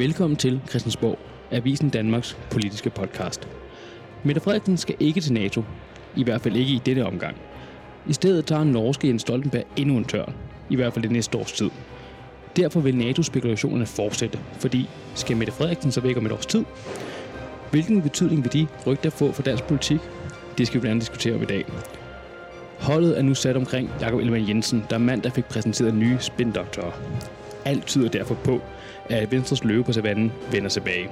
Velkommen til Christiansborg, Avisen Danmarks politiske podcast. Mette Frederiksen skal ikke til NATO, i hvert fald ikke i dette omgang. I stedet tager norske Jens Stoltenberg endnu en tør, i hvert fald det næste års tid. Derfor vil NATO-spekulationerne fortsætte, fordi skal Mette Frederiksen så væk om et års tid? Hvilken betydning vil de rygter få for dansk politik? Det skal vi blandt andet diskutere om i dag. Holdet er nu sat omkring Jakob Ellemann Jensen, der mandag fik præsenteret nye spindoktorer. Alt tyder derfor på, at Venstres løve på savannen vender tilbage.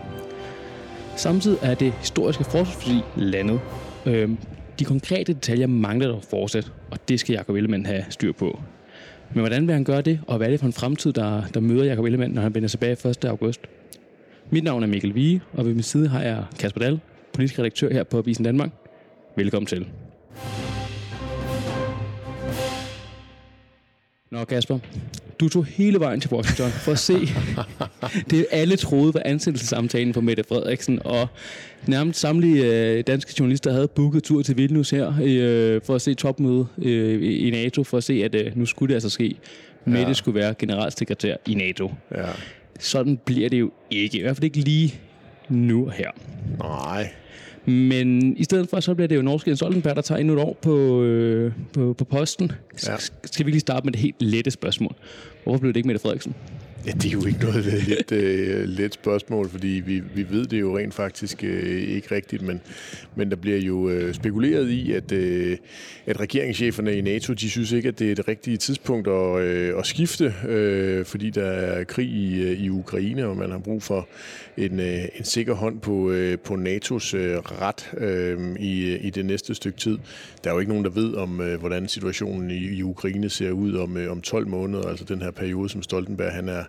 Samtidig er det historiske forsvarsforlig landet. Øhm, de konkrete detaljer mangler dog fortsat, og det skal Jakob Ellemann have styr på. Men hvordan vil han gøre det, og hvad er det for en fremtid, der, der møder Jakob Ellemann, når han vender tilbage 1. august? Mit navn er Mikkel Vige, og ved min side har jeg Kasper Dahl, politisk redaktør her på Avisen Danmark. Velkommen til. Nå Kasper, du tog hele vejen til Washington for at se det, alle troede var ansættelsessamtalen for Mette Frederiksen, og nærmest samtlige øh, danske journalister havde booket tur til Vilnius her øh, for at se topmøde øh, i NATO, for at se, at øh, nu skulle det altså ske. Mette ja. skulle være generalsekretær i NATO. Ja. Sådan bliver det jo ikke, i hvert fald ikke lige nu her. Nej. Men i stedet for, så bliver det jo norske Jens Stoltenberg, der tager endnu et år på, øh, på, på posten. Ja. Skal vi lige starte med det helt lette spørgsmål. Hvorfor blev det ikke Mette Frederiksen? Ja, det er jo ikke noget let, øh, let spørgsmål, fordi vi, vi ved det jo rent faktisk øh, ikke rigtigt, men, men der bliver jo øh, spekuleret i, at, øh, at regeringscheferne i NATO, de synes ikke, at det er det rigtige tidspunkt at, øh, at skifte, øh, fordi der er krig i, øh, i Ukraine, og man har brug for en, øh, en sikker hånd på, øh, på NATO's øh, ret øh, i, i det næste stykke tid. Der er jo ikke nogen, der ved om, øh, hvordan situationen i, i Ukraine ser ud om, øh, om 12 måneder, altså den her periode, som Stoltenberg han er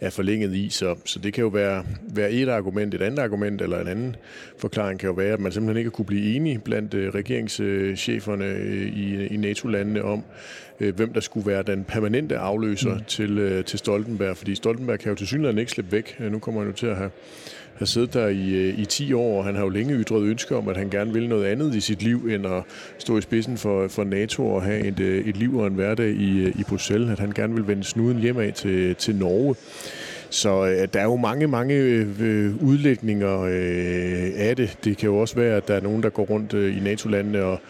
er forlænget i. Så, så det kan jo være, være et argument. Et andet argument eller en anden forklaring kan jo være, at man simpelthen ikke kunne blive enige blandt uh, regeringscheferne uh, i, i NATO-landene om, uh, hvem der skulle være den permanente afløser mm. til, til Stoltenberg. Fordi Stoltenberg kan jo til synligheden ikke slippe væk. Nu kommer han jo til at have har siddet der i, øh, i 10 år, og han har jo længe ytret ønske om, at han gerne vil noget andet i sit liv, end at stå i spidsen for, for NATO og have et, øh, et liv og en hverdag i, øh, i Bruxelles. At han gerne vil vende snuden hjemad til, til Norge. Så øh, der er jo mange, mange øh, udlægninger øh, af det. Det kan jo også være, at der er nogen, der går rundt øh, i NATO-landene og,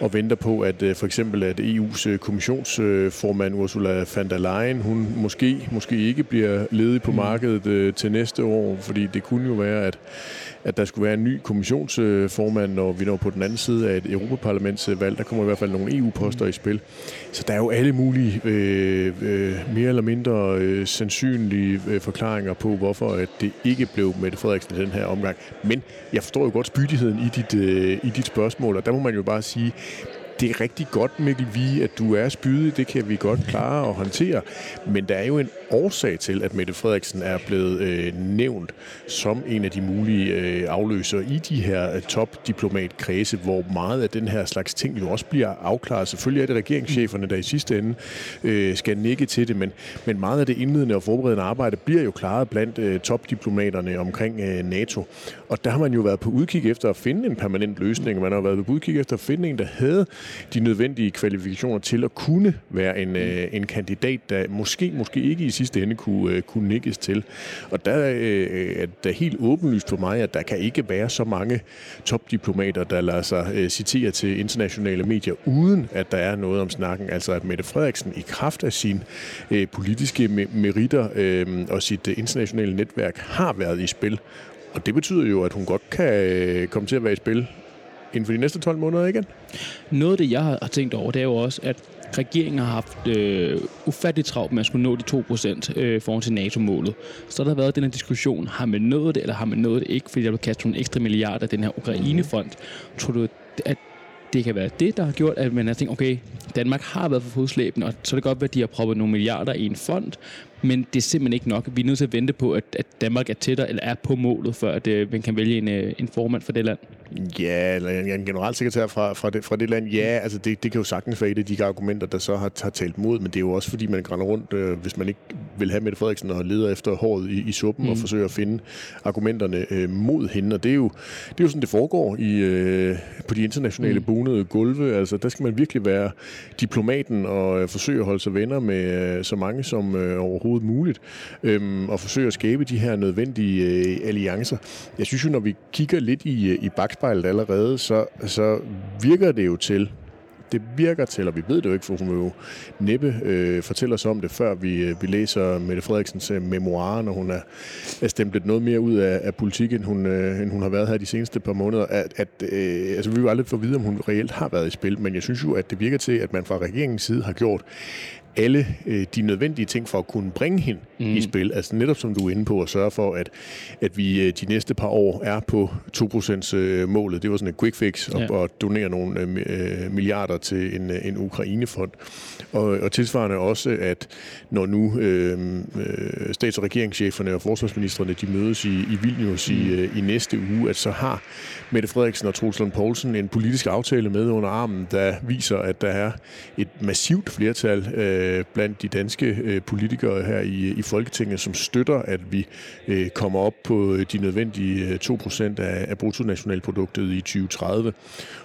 og venter på, at øh, for eksempel at EU's øh, kommissionsformand Ursula von der Leyen, hun måske, måske ikke bliver ledig på mm. markedet øh, til næste år, fordi det kunne jo være, at at der skulle være en ny kommissionsformand, når vi når på den anden side af et Europaparlamentsvalg. Der kommer i hvert fald nogle EU-poster i spil. Så der er jo alle mulige øh, øh, mere eller mindre øh, sandsynlige øh, forklaringer på, hvorfor at det ikke blev Mette Frederiksen i den her omgang. Men jeg forstår jo godt spydigheden i dit, øh, i dit spørgsmål, og der må man jo bare sige, det er rigtig godt, Mikkel Vi, at du er spydig. Det kan vi godt klare og håndtere. Men der er jo en årsag til, at Mette Frederiksen er blevet øh, nævnt som en af de mulige øh, afløsere i de her øh, topdiplomatkredse, hvor meget af den her slags ting jo også bliver afklaret. Selvfølgelig er det regeringscheferne, der i sidste ende øh, skal nikke til det, men, men meget af det indledende og forberedende arbejde bliver jo klaret blandt øh, topdiplomaterne omkring øh, NATO. Og der har man jo været på udkig efter at finde en permanent løsning. Man har været på udkig efter at finde en, der havde de nødvendige kvalifikationer til at kunne være en, øh, en kandidat, der måske, måske ikke i sidste ende kunne, øh, kunne nikkes til. Og der øh, er det helt åbenlyst for mig, at der kan ikke være så mange topdiplomater, der lader sig øh, citere til internationale medier, uden at der er noget om snakken. Altså at Mette Frederiksen i kraft af sine øh, politiske meritter øh, og sit øh, internationale netværk har været i spil. Og det betyder jo, at hun godt kan øh, komme til at være i spil inden for de næste 12 måneder igen? Noget af det, jeg har tænkt over, det er jo også, at regeringen har haft øh, ufatteligt travlt med at skulle nå de 2% øh, foran til NATO-målet. Så der har været den her diskussion, har man nået det, eller har man nået det ikke, fordi der blev kastet nogle ekstra milliarder af den her Ukraine-fond. Tror du, at det kan være det, der har gjort, at man har tænkt, okay, Danmark har været for fodslæbende, og så er det godt at de har proppet nogle milliarder i en fond, men det er simpelthen ikke nok. Vi er nødt til at vente på, at, at Danmark er tættere eller er på målet, før at, uh, man kan vælge en, uh, en formand for det land. Ja, eller en, en generalsekretær fra, fra, det, fra det land. Ja, altså det, det kan jo sagtens være et af de argumenter, der så har, har talt mod, men det er jo også fordi, man grænder rundt, øh, hvis man ikke vil have Mette Frederiksen og leder efter håret i, i suppen mm. og forsøger at finde argumenterne øh, mod hende. Og det er, jo, det er jo sådan, det foregår i, øh, på de internationale mm. bonede gulve. Altså, der skal man virkelig være diplomaten og øh, forsøge at holde sig venner med øh, så mange som øh, overhovedet muligt. øhm, og forsøge at skabe de her nødvendige øh, alliancer. Jeg synes jo, når vi kigger lidt i, øh, i bagspejlet allerede, så, så virker det jo til, det virker til, og vi ved det jo ikke, for hun vil jo næppe øh, fortælle os om det, før vi, øh, vi læser Mette Frederiksens øh, memoarer, når hun er, er stemt lidt noget mere ud af, af politik, end hun, øh, end hun har været her de seneste par måneder. At, at, øh, altså, vi vil jo aldrig få at vide, om hun reelt har været i spil, men jeg synes jo, at det virker til, at man fra regeringens side har gjort alle øh, de nødvendige ting for at kunne bringe hende mm. i spil. Altså netop som du er inde på at sørge for, at, at vi øh, de næste par år er på 2% øh, målet. Det var sådan et quick fix og, ja. og donere nogle øh, milliarder til en, en Ukraine-fond. Og, og tilsvarende også, at når nu øh, stats- og regeringscheferne og forsvarsministerne de mødes i, i Vilnius mm. i, i næste uge, at så har Mette Frederiksen og Troels Lund Poulsen en politisk aftale med under armen, der viser, at der er et massivt flertal øh, øh, blandt de danske øh, politikere her i, i Folketinget, som støtter, at vi øh, kommer op på øh, de nødvendige øh, 2% af, af bruttonationalproduktet i 2030.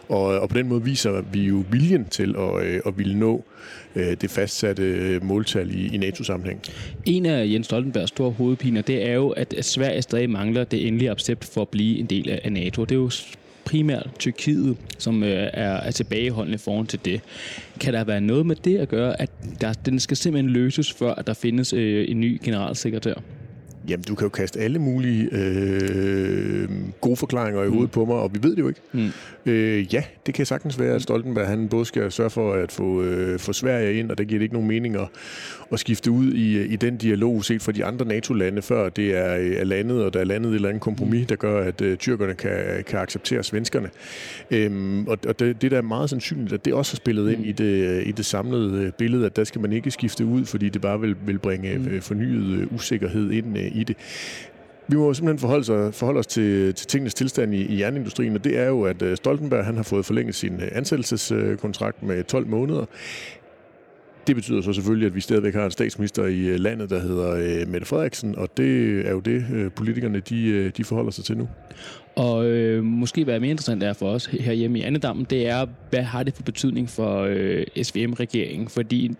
Og, og på den måde viser vi jo viljen til at, øh, at ville nå øh, det fastsatte øh, måltal i, i NATO-sammenhæng. En af Jens Stoltenbergs store hovedpiner, det er jo, at Sverige stadig mangler det endelige accept for at blive en del af NATO. Det er jo primært Tyrkiet, som øh, er, er tilbageholdende foran til det. Kan der være noget med det at gøre, at der, den skal simpelthen løses, før at der findes øh, en ny generalsekretær? Jamen, du kan jo kaste alle mulige øh, gode forklaringer i mm. hovedet på mig, og vi ved det jo ikke. Mm. Øh, ja, det kan sagtens være, at Stoltenberg han både skal sørge for at få, øh, få Sverige ind, og der giver det ikke nogen mening at, at skifte ud i, i den dialog set fra de andre NATO-lande, før det er, er landet, og der er landet et eller andet kompromis, der gør, at øh, tyrkerne kan, kan acceptere svenskerne. Øhm, og og det, det der er meget sandsynligt, at det også har spillet ind i det, i det samlede øh, billede, at der skal man ikke skifte ud, fordi det bare vil, vil bringe mm. Øh, fornyet øh, usikkerhed ind i det. Vi må simpelthen forholde, sig, forholde os til, til tingenes tilstand i, i jernindustrien, og det er jo, at øh, Stoltenberg han har fået forlænget sin øh, ansættelseskontrakt med 12 måneder. Det betyder så selvfølgelig, at vi stadigvæk har en statsminister i øh, landet, der hedder Mette Frederiksen, og det er jo det, politikerne de, de forholder sig til nu. Og øh, måske hvad er mere interessant er for os herhjemme i Annedammen, det er, hvad har det for betydning for øh, SVM-regeringen? Fordi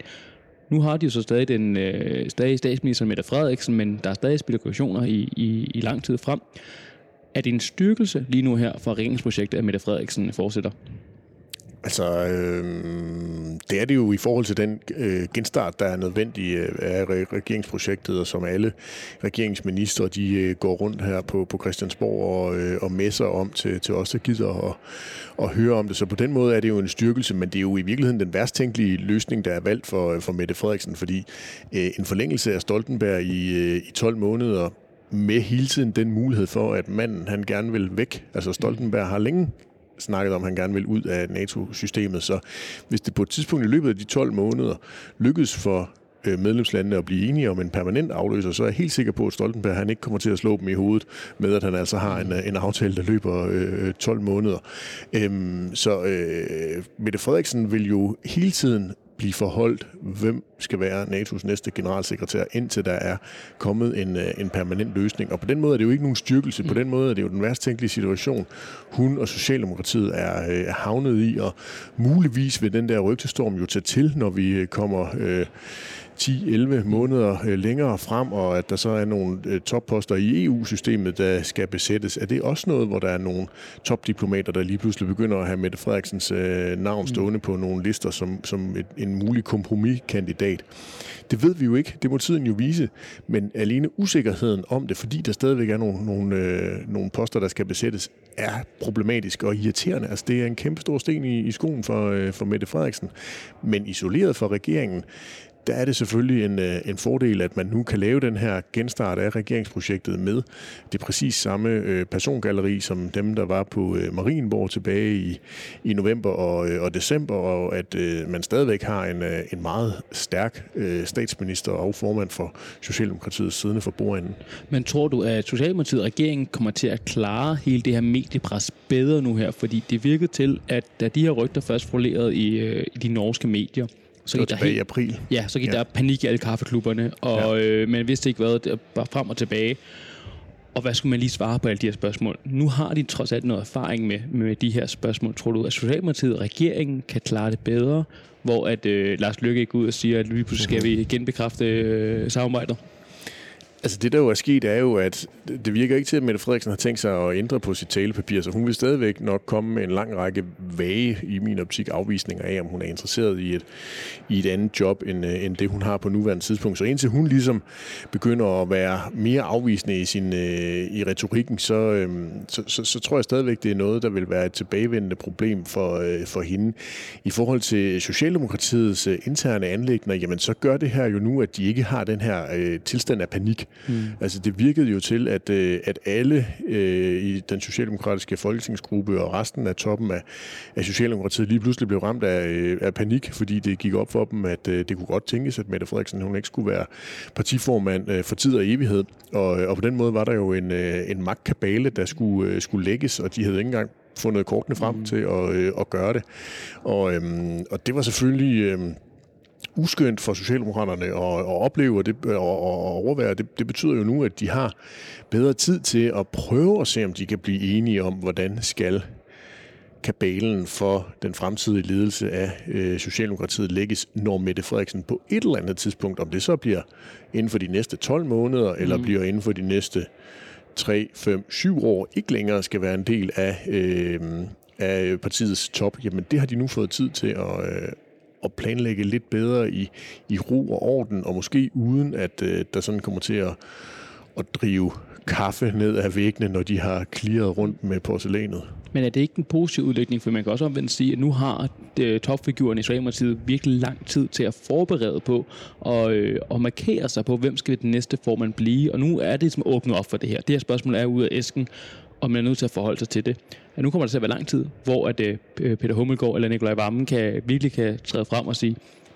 nu har de jo så stadig den øh, stadig statsminister Mette Frederiksen, men der er stadig spekulationer i, i, i lang tid frem. Er det en styrkelse lige nu her for regeringsprojektet, at Mette Frederiksen fortsætter? Altså, øh, det er det jo i forhold til den øh, genstart, der er nødvendig øh, af regeringsprojektet, og som alle regeringsminister, de øh, går rundt her på, på Christiansborg og, øh, og messer om til, til os, der gider at, at høre om det. Så på den måde er det jo en styrkelse, men det er jo i virkeligheden den værst tænkelige løsning, der er valgt for, øh, for Mette Frederiksen, fordi øh, en forlængelse af Stoltenberg i, øh, i 12 måneder med hele tiden den mulighed for, at manden han gerne vil væk. Altså Stoltenberg har længe snakket om, at han gerne vil ud af NATO-systemet. Så hvis det på et tidspunkt i løbet af de 12 måneder lykkedes for øh, medlemslandene at blive enige om en permanent afløser, så er jeg helt sikker på, at Stoltenberg han ikke kommer til at slå dem i hovedet med, at han altså har en, øh, en aftale, der løber øh, 12 måneder. Øhm, så øh, Mette Frederiksen vil jo hele tiden blive forholdt, hvem skal være NATO's næste generalsekretær, indtil der er kommet en, øh, en permanent løsning. Og på den måde er det jo ikke nogen styrkelse. På mm. den måde er det jo den værst tænkelige situation, hun og Socialdemokratiet er, øh, havnet i, og muligvis vil den der rygtestorm jo tage til, når vi øh, kommer øh, 10-11 måneder øh, længere frem, og at der så er nogle øh, topposter i EU-systemet, der skal besættes. Er det også noget, hvor der er nogle topdiplomater, der lige pludselig begynder at have Mette Frederiksens øh, navn mm. stående på nogle lister som, som et, en mulig kompromiskandidat? Det ved vi jo ikke. Det må tiden jo vise. Men alene usikkerheden om det, fordi der stadigvæk er nogle, nogle, øh, nogle poster, der skal besættes, er problematisk og irriterende. Altså, det er en kæmpe stor sten i, i skoen for, øh, for Mette Frederiksen. Men isoleret fra regeringen, der er det selvfølgelig en, øh, en fordel, at man nu kan lave den her genstart af regeringsprojektet med det præcis samme øh, persongalleri, som dem, der var på øh, Marienborg tilbage i, i november og, øh, og december, og at øh, man stadigvæk har en, en meget stærk statsminister og formand for Socialdemokratiet siddende for bordenden. Men tror du, at Socialdemokratiet og regeringen kommer til at klare hele det her mediepres bedre nu her? Fordi det virkede til, at da de her rygter først forlerede i, i de norske medier, så gik der helt, i april. Ja, så gik ja. der panik i alle kaffeklubberne, og ja. øh, man vidste ikke hvad, det var frem og tilbage. Og hvad skulle man lige svare på alle de her spørgsmål? Nu har de trods alt noget erfaring med, med de her spørgsmål. Tror du, at Socialdemokratiet og regeringen kan klare det bedre? Hvor at øh, Lars Løkke går ud og siger, at vi pludselig skal vi genbekræfte øh, samarbejdet? Altså det, der jo er sket, er jo, at det virker ikke til, at Mette Frederiksen har tænkt sig at ændre på sit talepapir, så hun vil stadigvæk nok komme med en lang række vage, i min optik, afvisninger af, om hun er interesseret i et, i et andet job, end, øh, end det, hun har på nuværende tidspunkt. Så indtil hun ligesom begynder at være mere afvisende i, sin, øh, i retorikken, så, øhm, så, så, så tror jeg stadigvæk, det er noget, der vil være et tilbagevendende problem for, øh, for hende. I forhold til Socialdemokratiets interne anlægner, jamen så gør det her jo nu, at de ikke har den her øh, tilstand af panik. Mm. Altså det virkede jo til, at, øh, at alle øh, i den socialdemokratiske folketingsgruppe og resten af toppen af, af Socialdemokratiet lige pludselig blev ramt af, øh, af panik, fordi det gik op for dem, at øh, det kunne godt tænkes, at Mette Frederiksen hun ikke skulle være partiformand øh, for tid og evighed. Og, og på den måde var der jo en, øh, en magtkabale, der skulle, øh, skulle lægges, og de havde ikke engang fundet kortene frem mm. til at, øh, at gøre det. Og, øhm, og det var selvfølgelig... Øh, uskyndt for Socialdemokraterne at, at opleve og, det, og, og overvære. Det, det betyder jo nu, at de har bedre tid til at prøve at se, om de kan blive enige om, hvordan skal kabalen for den fremtidige ledelse af øh, Socialdemokratiet lægges, når Mette Frederiksen på et eller andet tidspunkt, om det så bliver inden for de næste 12 måneder, mm. eller bliver inden for de næste 3, 5, 7 år, ikke længere skal være en del af, øh, af partiets top, jamen det har de nu fået tid til at, øh, at planlægge lidt bedre i, i ro og orden, og måske uden at øh, der sådan kommer til at, at drive kaffe ned af væggene, når de har klirret rundt med porcelænet. Men er det ikke en positiv udlægning? For man kan også omvendt sige, at nu har øh, topfiguren i Socialdemokratiet virkelig lang tid til at forberede på og, øh, og markere sig på, hvem skal den næste formand blive. Og nu er det som åbnet op for det her. Det her spørgsmål er ude af æsken, og man er nødt til at forholde sig til det. At nu kommer der til at være lang tid, hvor at, øh, Peter Hummelgaard eller Nikolaj Vammen kan, virkelig kan træde frem og sige,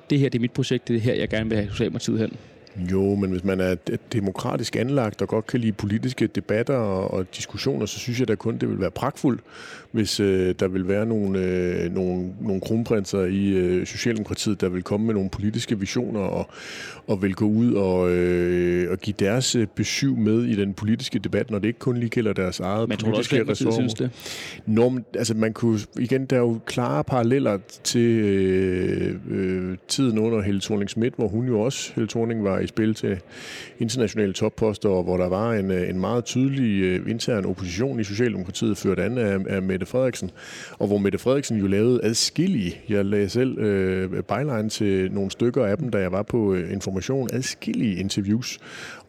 det her det er mit projekt, det er her, jeg gerne vil have Socialdemokratiet hen. Jo, men hvis man er demokratisk anlagt og godt kan lide politiske debatter og, og diskussioner, så synes jeg da kun, det vil være pragtfuldt, hvis øh, der vil være nogle, øh, nogle, nogle kronprinser i øh, Socialdemokratiet, der vil komme med nogle politiske visioner og, og vil gå ud og, øh, og give deres øh, besøg med i den politiske debat, når det ikke kun lige gælder deres eget men politiske ressourcer. synes det? Nå, altså man kunne, igen, der er jo klare paralleller til øh, øh, tiden under Helle thorning Schmidt, hvor hun jo også, Helle Thorning var i spil til internationale topposter, og hvor der var en, øh, en meget tydelig øh, intern opposition i Socialdemokratiet, ført an af, af Mette Frederiksen, og hvor Mette Frederiksen jo lavede adskillige, jeg lagde selv øh, byline til nogle stykker af dem, da jeg var på øh, Information, adskillige interviews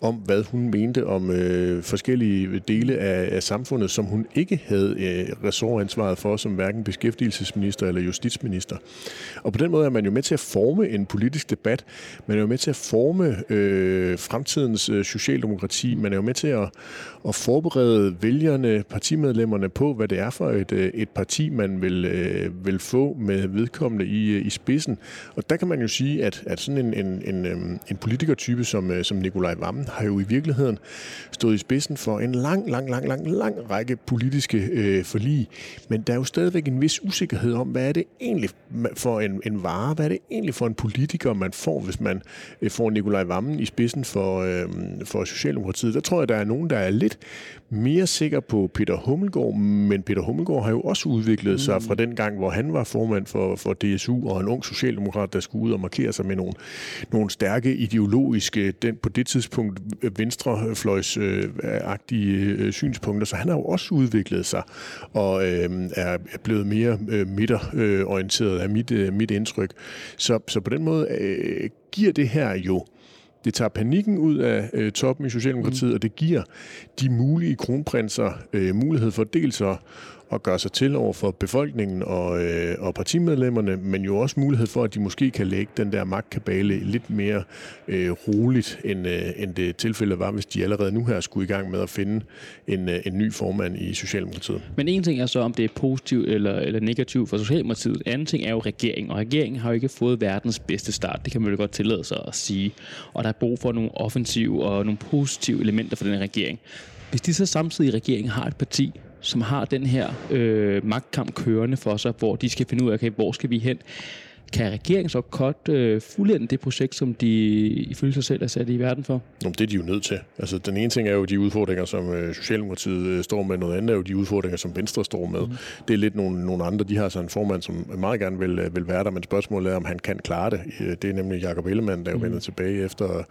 om, hvad hun mente om øh, forskellige dele af, af samfundet, som hun ikke havde øh, ressortansvaret for, som hverken beskæftigelsesminister eller justitsminister. Og på den måde er man jo med til at forme en politisk debat. Man er jo med til at forme øh, fremtidens øh, socialdemokrati. Man er jo med til at, at forberede vælgerne, partimedlemmerne på, hvad det er for et, øh, et parti, man vil, øh, vil få med vedkommende i, øh, i spidsen. Og der kan man jo sige, at, at sådan en, en, en, øh, en politikertype som, øh, som Nikolaj Vammen har jo i virkeligheden stået i spidsen for en lang, lang, lang, lang, lang række politiske øh, forlig. Men der er jo stadigvæk en vis usikkerhed om, hvad er det egentlig for en, en vare, hvad er det egentlig for en politiker, man får, hvis man øh, får Nikolaj Vammen i spidsen for, øh, for Socialdemokratiet. Der tror jeg, der er nogen, der er lidt mere sikker på Peter Hummelgaard, men Peter Hummelgaard har jo også udviklet sig fra den gang, hvor han var formand for, for DSU, og en ung socialdemokrat, der skulle ud og markere sig med nogle, nogle stærke ideologiske, den, på det tidspunkt venstrefløjsagtige øh, synspunkter, så han har jo også udviklet sig og øh, er blevet mere øh, midterorienteret af mit, øh, mit indtryk. Så, så på den måde øh, giver det her jo det tager panikken ud af øh, toppen i Socialdemokratiet, mm. og det giver de mulige kronprinser øh, mulighed for dels at at gøre sig til over for befolkningen og, øh, og partimedlemmerne, men jo også mulighed for, at de måske kan lægge den der magtkabale lidt mere øh, roligt, end, øh, end det tilfælde var, hvis de allerede nu her skulle i gang med at finde en, øh, en ny formand i Socialdemokratiet. Men en ting er så, om det er positivt eller, eller negativt for Socialdemokratiet. Anden ting er jo regeringen, og regeringen har jo ikke fået verdens bedste start. Det kan man jo godt tillade sig at sige. Og der er brug for nogle offensive og nogle positive elementer for den regering. Hvis de så samtidig i regeringen har et parti, som har den her øh, magtkamp kørende for sig, hvor de skal finde ud af, okay, hvor skal vi hen? Kan regeringen så godt øh, fuldende det projekt, som de ifølge sig selv er sat i verden for? Nå, det er de jo nødt til. Altså, den ene ting er jo de udfordringer, som øh, Socialdemokratiet øh, står med. Noget andet er jo de udfordringer, som Venstre står med. Mm. Det er lidt nogle, nogle andre. De har så en formand, som meget gerne vil, øh, vil være der, men spørgsmålet er, om han kan klare det. Øh, det er nemlig Jakob Ellemann, der er jo mm. vendt tilbage efter,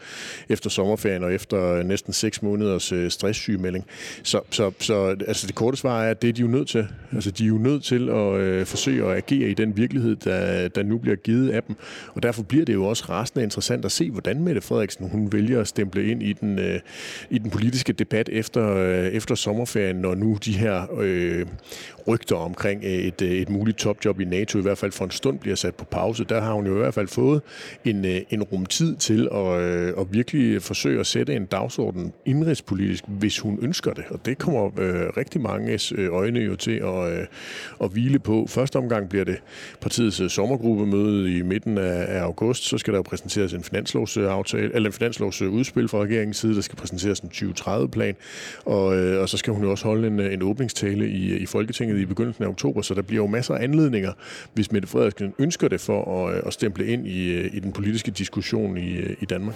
efter sommerferien og efter næsten seks måneders øh, stresssygemelding. Så, så, så altså, det korte svar er, at det er de jo nødt til. Altså, de er jo nødt til at øh, forsøge at agere i den virkelighed, der, der nu bliver givet af dem. Og derfor bliver det jo også rasende interessant at se, hvordan Mette Frederiksen hun vælger at stemple ind i den, øh, i den politiske debat efter, øh, efter sommerferien, når nu de her øh, rygter omkring øh, et, øh, et muligt topjob i NATO i hvert fald for en stund bliver sat på pause. Der har hun jo i hvert fald fået en, øh, en rumtid til at, øh, at virkelig forsøge at sætte en dagsorden indrigspolitisk, hvis hun ønsker det. Og det kommer øh, rigtig mange øh, øjne jo til at, øh, at hvile på. Første omgang bliver det partiets øh, sommergruppe sommergruppemøde i midten af, af august. Så skal der jo præsenteres en finanslovsaftale, eller en finanslovsudspil fra regeringens side. Der skal præsenteres en 2030-plan. Og, øh, og så skal hun jo også holde en, en åbningstale i, i Folketinget i begyndelsen af oktober. Så der bliver jo masser af anledninger, hvis Mette Frederiksen ønsker det for at, øh, at stemple ind i, øh, i den politiske diskussion i, øh, i Danmark.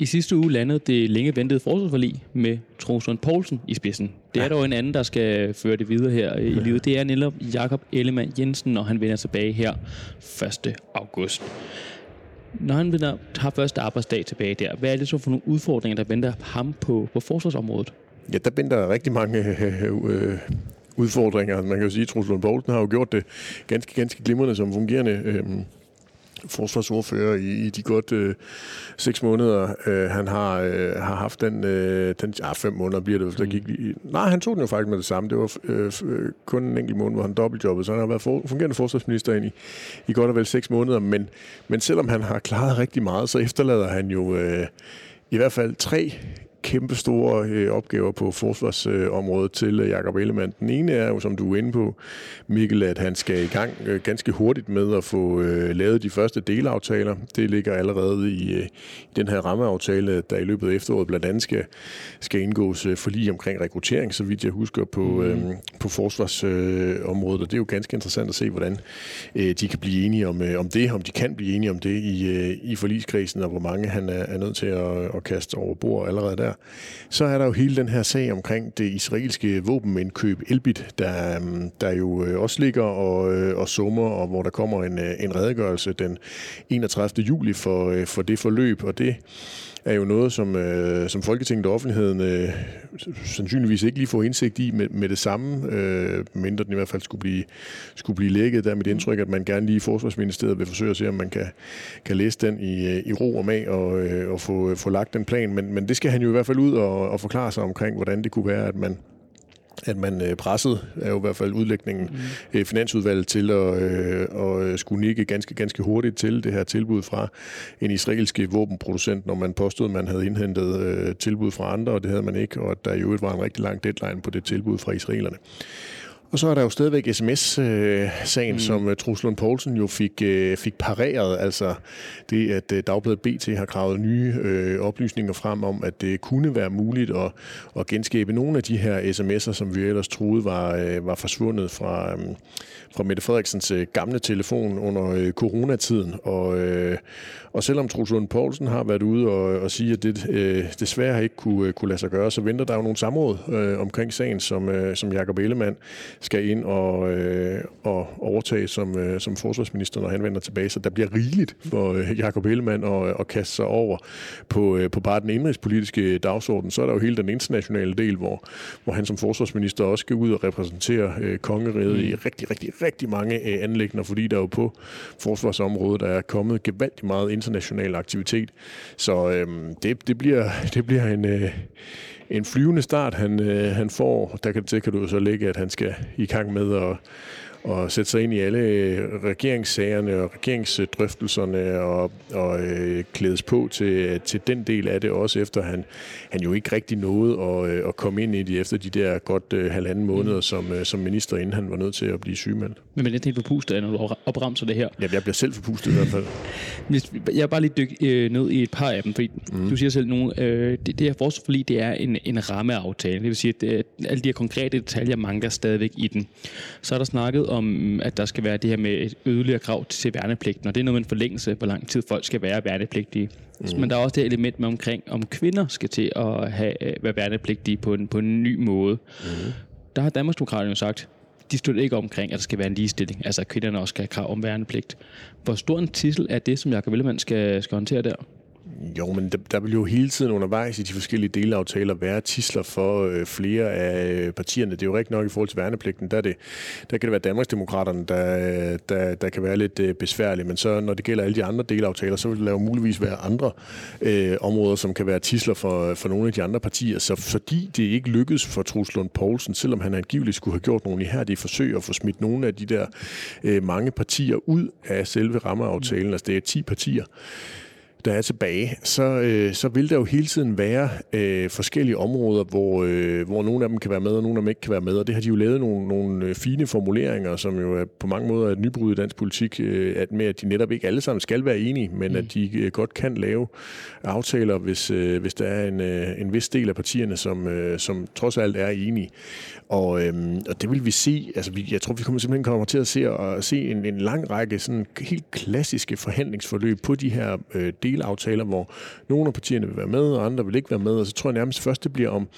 I sidste uge landede det længe ventede forsvarsforlig med Troels Poulsen i spidsen. Det er ja. dog en anden, der skal føre det videre her i livet. Det er netop Jakob Ellemann Jensen, når han vender tilbage her 1. august. Når han vender, har første arbejdsdag tilbage der, hvad er det så for nogle udfordringer, der venter ham på, på forsvarsområdet? Ja, der venter rigtig mange øh, udfordringer. Man kan jo sige, at Troels Lund Poulsen har jo gjort det ganske, ganske glimrende som fungerende øh, forsvarsordfører i, i de godt øh, seks måneder, øh, han har, øh, har haft den, øh, den ja, fem måneder bliver det, der gik i, nej, han tog den jo faktisk med det samme, det var øh, kun en enkelt måned, hvor han dobbeltjobbede, så han har været for, fungerende forsvarsminister ind i, i godt og vel seks måneder, men, men selvom han har klaret rigtig meget, så efterlader han jo øh, i hvert fald tre kæmpe store øh, opgaver på forsvarsområdet øh, til øh, Jakob Ellemann. Den ene er jo, som du er inde på, Mikkel, at han skal i gang øh, ganske hurtigt med at få øh, lavet de første delaftaler. Det ligger allerede i, øh, i den her rammeaftale, der i løbet af efteråret blandt andet skal, skal indgås øh, forlig omkring rekruttering, så vidt jeg husker, på, mm. øh, på forsvarsområdet. Øh, og det er jo ganske interessant at se, hvordan øh, de kan blive enige om, øh, om det, om de kan blive enige om det i, øh, i forligskredsen, og hvor mange han er, er nødt til at, at kaste over bord allerede der. Så er der jo hele den her sag omkring det israelske våbenindkøb Elbit, der, øhm, der jo øh, også ligger og, øh, og summer, og hvor der kommer en, øh, en redegørelse den 31. juli for, for det forløb, og det er jo noget, som, øh, som Folketinget og offentligheden øh, sandsynligvis ikke lige får indsigt i med, med det samme, øh, mindre den i hvert fald skulle blive, skulle blive lækket. Der er mit indtryk, at man gerne lige i Forsvarsministeriet vil forsøge at se, om man kan, kan læse den i, øh, i ro og mag og, øh, og få, få lagt den plan. Men, men det skal han jo i hvert fald ud og, og forklare sig omkring, hvordan det kunne være, at man at man øh, pressede, er jo i hvert fald udlægningen, mm. øh, finansudvalget til at, øh, at skulle nikke ganske, ganske hurtigt til det her tilbud fra en israelsk våbenproducent, når man påstod, at man havde indhentet øh, tilbud fra andre, og det havde man ikke, og at der i øvrigt var en rigtig lang deadline på det tilbud fra israelerne. Og så er der jo stadigvæk sms-sagen, mm. som uh, Truls Lund Poulsen jo fik, uh, fik pareret. Altså det, at Dagbladet BT har gravet nye uh, oplysninger frem om, at det kunne være muligt at, at genskabe nogle af de her sms'er, som vi ellers troede var, uh, var forsvundet fra, um, fra Mette Frederiksens gamle telefon under uh, coronatiden. Og, uh, og selvom Truls Lund Poulsen har været ude og, og sige, at det uh, desværre ikke kunne, kunne lade sig gøre, så venter der jo nogle samråd uh, omkring sagen, som, uh, som Jakob Ellemann skal ind og, øh, og overtage som, øh, som forsvarsminister, når han vender tilbage. Så der bliver rigeligt for øh, Jakob Ellemann at, at kaste sig over på, øh, på bare den indrigspolitiske dagsorden. Så er der jo hele den internationale del, hvor, hvor han som forsvarsminister også skal ud og repræsentere øh, kongeriget mm. i rigtig, rigtig, rigtig mange øh, anlægner, fordi der jo på forsvarsområdet er kommet gevaldigt meget international aktivitet. Så øh, det, det, bliver, det bliver en... Øh, en flyvende start, han, øh, han får. Der kan, det kan du så lægge, at han skal i gang med at og sætte sig ind i alle øh, regeringssagerne og regeringsdrøftelserne og, og øh, klædes på til, til den del af det, også efter han, han jo ikke rigtig nåede at, øh, at komme ind i det efter de der godt øh, halvanden måneder mm. som, øh, som minister, inden han var nødt til at blive sygemeldt. Men er det helt forpustet, når du opremser det her? Ja, jeg bliver selv forpustet i hvert fald. jeg er bare lige dykke øh, ned i et par af dem, fordi mm. du siger selv, nogle, øh, det, det her forsvarsforlig, det er en, en rammeaftale. Det vil sige, at øh, alle de her konkrete detaljer mangler stadigvæk i den. Så er der snakket om, at der skal være det her med et yderligere krav til værnepligten, og det er noget med en forlængelse, hvor lang tid folk skal være værnepligtige. Mm. Men der er også det element med omkring, om kvinder skal til at have, være værnepligtige på en, på en ny måde. Mm. Der har Danmarksdemokraterne jo sagt, de støtter ikke omkring, at der skal være en ligestilling, altså at kvinderne også skal have krav om værnepligt. Hvor stor en titel er det, som Jacob Ellemann skal, skal håndtere der? Jo, men der, der vil jo hele tiden undervejs i de forskellige delaftaler være tisler for øh, flere af øh, partierne. Det er jo rigtigt nok i forhold til værnepligten. Der, er det, der kan det være Danmarksdemokraterne, der, der, der kan være lidt øh, besværlige. Men så når det gælder alle de andre delaftaler, så vil der jo muligvis være andre øh, områder, som kan være tisler for, for nogle af de andre partier. Så fordi det ikke lykkedes for Truls Lund Poulsen, selvom han angiveligt skulle have gjort nogle ihærdige forsøg at få smidt nogle af de der øh, mange partier ud af selve rammeaftalen, altså det er 10 partier, der er tilbage, så, øh, så vil der jo hele tiden være øh, forskellige områder, hvor, øh, hvor nogle af dem kan være med, og nogle af dem ikke kan være med. Og det har de jo lavet nogle, nogle øh, fine formuleringer, som jo er på mange måder et nybrud i dansk politik, øh, at med at de netop ikke alle sammen skal være enige, men mm. at de øh, godt kan lave aftaler, hvis, øh, hvis der er en, øh, en vis del af partierne, som, øh, som trods alt er enige. Og, øh, og det vil vi se, altså vi, jeg tror, vi kommer simpelthen kommer til at se, at se en, en lang række sådan helt klassiske forhandlingsforløb på de her øh, delaftaler, hvor nogle af partierne vil være med, og andre vil ikke være med, og så tror jeg nærmest først, det bliver om,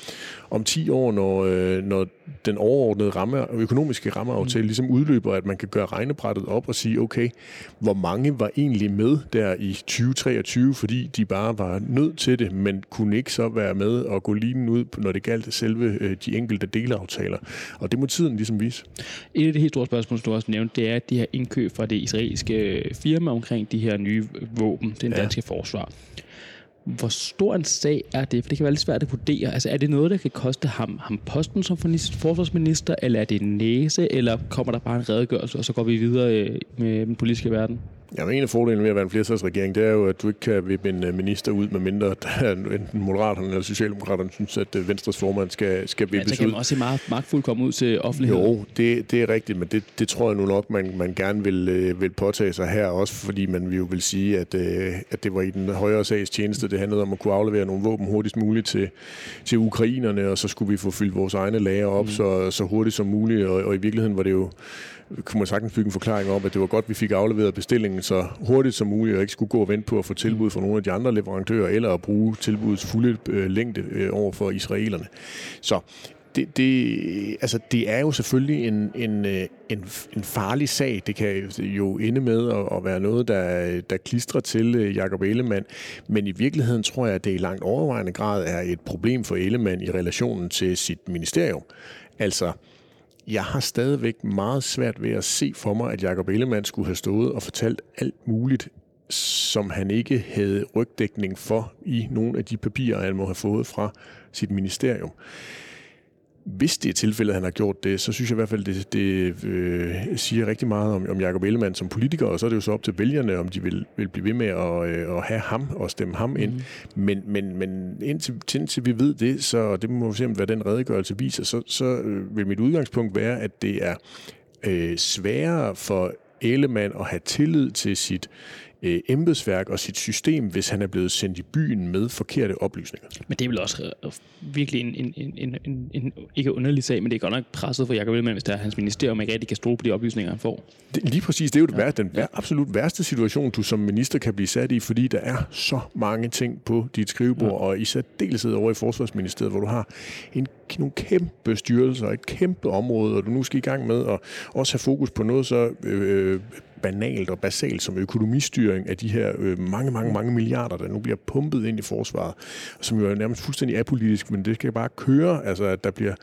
om 10 år, når, øh, når den overordnede ramme, økonomiske rammeaftale mm. ligesom udløber, at man kan gøre regnebrættet op og sige, okay, hvor mange var egentlig med der i 2023, fordi de bare var nødt til det, men kunne ikke så være med og gå lige ud, når det galt selve øh, de enkelte delaftaler. Og det må tiden ligesom vise. Et af de helt store spørgsmål, som du også nævnte, det er de her indkøb fra det israelske firma omkring de her nye våben, den danske forsvar. Hvor stor en sag er det? For det kan være lidt svært at vurdere. Altså, er det noget, der kan koste ham, ham posten som forsvarsminister, eller er det en næse, eller kommer der bare en redegørelse, og så går vi videre øh, med den politiske verden? Ja, en af fordelene ved at være en flertalsregering, det er jo, at du ikke kan vippe en øh, minister ud, med mindre enten Moderaterne eller Socialdemokraterne synes, at øh, Venstres formand skal, skal vippes ud. Ja, så kan man også se meget magtfuld komme ud til offentligheden. Jo, det, det er rigtigt, men det, det tror jeg nu nok, man, man gerne vil, øh, vil påtage sig her, også fordi man vil jo vil sige, at, at det var i den højere sags tjeneste. Det handlede om at kunne aflevere nogle våben hurtigst muligt til, til ukrainerne, og så skulle vi få fyldt vores egne lager op mm. så, så hurtigt som muligt, og, og i virkeligheden var det jo kunne man sagtens bygge en forklaring om, at det var godt, at vi fik afleveret bestillingen så hurtigt som muligt, og ikke skulle gå og vente på at få tilbud fra nogle af de andre leverandører, eller at bruge tilbudets fulde øh, længde øh, over for israelerne. Så det, det, altså, det er jo selvfølgelig en, en, øh, en, en farlig sag. Det kan jo ende med at, at være noget, der, der klistrer til øh, Jakob Ellemann. Men i virkeligheden tror jeg, at det i langt overvejende grad er et problem for Ellemann i relationen til sit ministerium. Altså, jeg har stadigvæk meget svært ved at se for mig, at Jacob Ellemann skulle have stået og fortalt alt muligt, som han ikke havde rygdækning for i nogle af de papirer, han må have fået fra sit ministerium hvis det er tilfældet, at han har gjort det, så synes jeg i hvert fald, det, det øh, siger rigtig meget om, om Jacob Ellemann som politiker, og så er det jo så op til vælgerne, om de vil, vil blive ved med at, øh, at have ham og stemme ham ind. Mm. Men, men, men indtil, indtil vi ved det, så det må vi se, hvad den redegørelse viser, så, så øh, vil mit udgangspunkt være, at det er øh, sværere for Ellemann at have tillid til sit øh, embedsværk og sit system, hvis han er blevet sendt i byen med forkerte oplysninger. Men det er vel også øh, virkelig en, en, en, en, en, en ikke underlig sag, men det er godt nok presset for Jacob Ellemann, hvis der er hans ministerium ikke rigtig kan stole på de oplysninger, han får. Det, lige præcis, det er jo det ja. værste, den ja. absolut værste situation, du som minister kan blive sat i, fordi der er så mange ting på dit skrivebord, ja. og i særdeleshed over i Forsvarsministeriet, hvor du har en, nogle kæmpe styrelser, et kæmpe område, og du nu skal i gang med at også have fokus på noget så øh, banalt og basalt som økonomistyring af de her øh, mange, mange, mange milliarder, der nu bliver pumpet ind i forsvaret, som jo er nærmest fuldstændig apolitisk, men det skal bare køre, altså at der, bliver,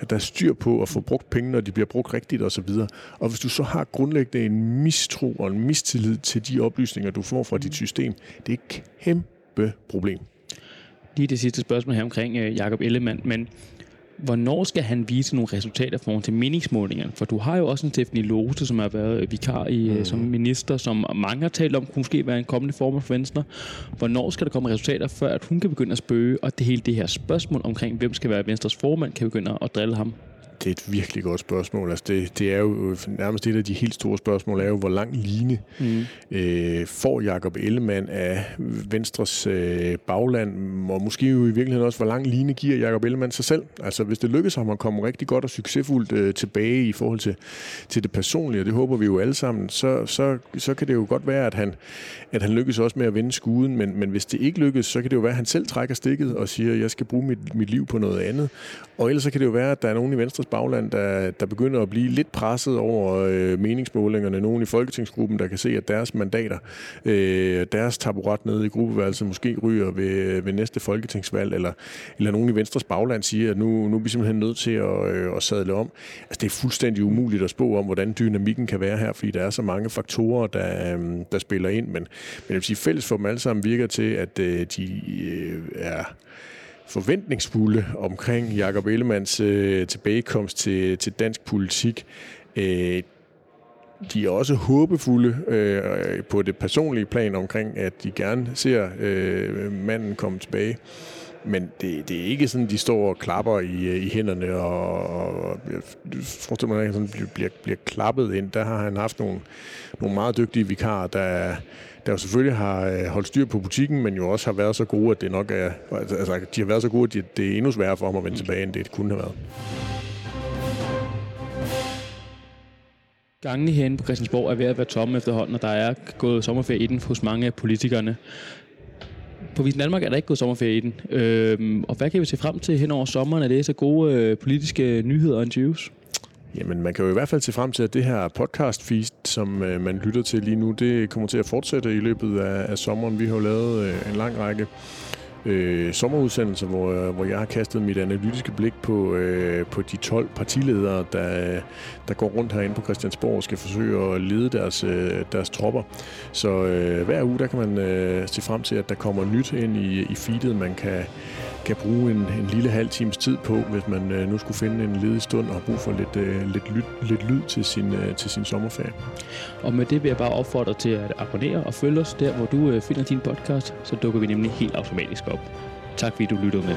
at der er styr på at få brugt penge, når de bliver brugt rigtigt osv. Og, og hvis du så har grundlæggende en mistro og en mistillid til de oplysninger, du får fra dit system, det er et kæmpe problem. Lige det sidste spørgsmål her omkring øh, Jakob Ellemann, men hvornår skal han vise nogle resultater for til meningsmålingerne? For du har jo også en Stephanie Lose, som har været vikar i, mm. som minister, som mange har talt om, kunne måske være en kommende form for Venstre. Hvornår skal der komme resultater, før at hun kan begynde at spøge, og det hele det her spørgsmål omkring, hvem skal være Venstres formand, kan begynde at drille ham? Det er et virkelig godt spørgsmål. Altså det, det er jo nærmest et af de helt store spørgsmål, er jo, hvor lang line mm. øh, får Jakob Ellemann af Venstres øh, bagland, og måske jo i virkeligheden også, hvor lang line giver Jakob Ellemann sig selv. Altså hvis det lykkes ham at komme rigtig godt og succesfuldt øh, tilbage i forhold til, til det personlige, og det håber vi jo alle sammen, så, så, så kan det jo godt være, at han, at han lykkes også med at vinde skuden, men, men hvis det ikke lykkes, så kan det jo være, at han selv trækker stikket og siger, jeg skal bruge mit, mit liv på noget andet. Og ellers så kan det jo være, at der er nogen i Venstres bagland, der, der begynder at blive lidt presset over øh, meningsmålingerne. Nogle i Folketingsgruppen, der kan se, at deres mandater, øh, deres taburet nede i gruppeværelset måske ryger ved, ved næste folketingsvalg, eller, eller nogen i Venstres bagland siger, at nu, nu er vi simpelthen nødt til at, øh, at sadle om. Altså det er fuldstændig umuligt at spå om, hvordan dynamikken kan være her, fordi der er så mange faktorer, der, øh, der spiller ind. Men, men jeg vil sige, fælles for dem alle sammen virker til, at øh, de øh, er forventningsfulde omkring Jakob Ellemands øh, tilbagekomst til, til dansk politik. Øh, de er også håbefulde øh, på det personlige plan omkring, at de gerne ser øh, manden komme tilbage. Men det, det er ikke sådan, de står og klapper i, øh, i hænderne, og, og jeg forestiller mig, at han bliver, bliver klappet ind. Der har han haft nogle, nogle meget dygtige vikarer, der, der jo selvfølgelig har øh, holdt styr på butikken, men jo også har været så gode, at det nok er, altså, de har været så gode, at det er endnu sværere for ham at vende tilbage, end det kunne have været. Gangene herinde på Christiansborg er ved at være tomme efterhånden, og der er gået sommerferie i den hos mange af politikerne. På Visen Danmark er der ikke gået sommerferie i den. Øhm, og hvad kan vi se frem til hen over sommeren? Er det så gode øh, politiske nyheder og interviews? Jamen, man kan jo i hvert fald se frem til, at det her podcast feed, som øh, man lytter til lige nu, det kommer til at fortsætte i løbet af, af sommeren. Vi har jo lavet øh, en lang række øh, sommerudsendelser, hvor, øh, hvor jeg har kastet mit analytiske blik på, øh, på de 12 partiledere, der, der går rundt herinde på Christiansborg og skal forsøge at lede deres, øh, deres tropper. Så øh, hver uge, der kan man øh, se frem til, at der kommer nyt ind i, i feedet, man kan kan bruge en, en lille halv times tid på, hvis man øh, nu skulle finde en ledig stund og have brug for lidt, øh, lidt, lyd, lidt lyd til sin, øh, til sin sommerferie. Og med det vil jeg bare opfordre til at abonnere og følge os der, hvor du øh, finder din podcast, så dukker vi nemlig helt automatisk op. Tak fordi du lyttede med.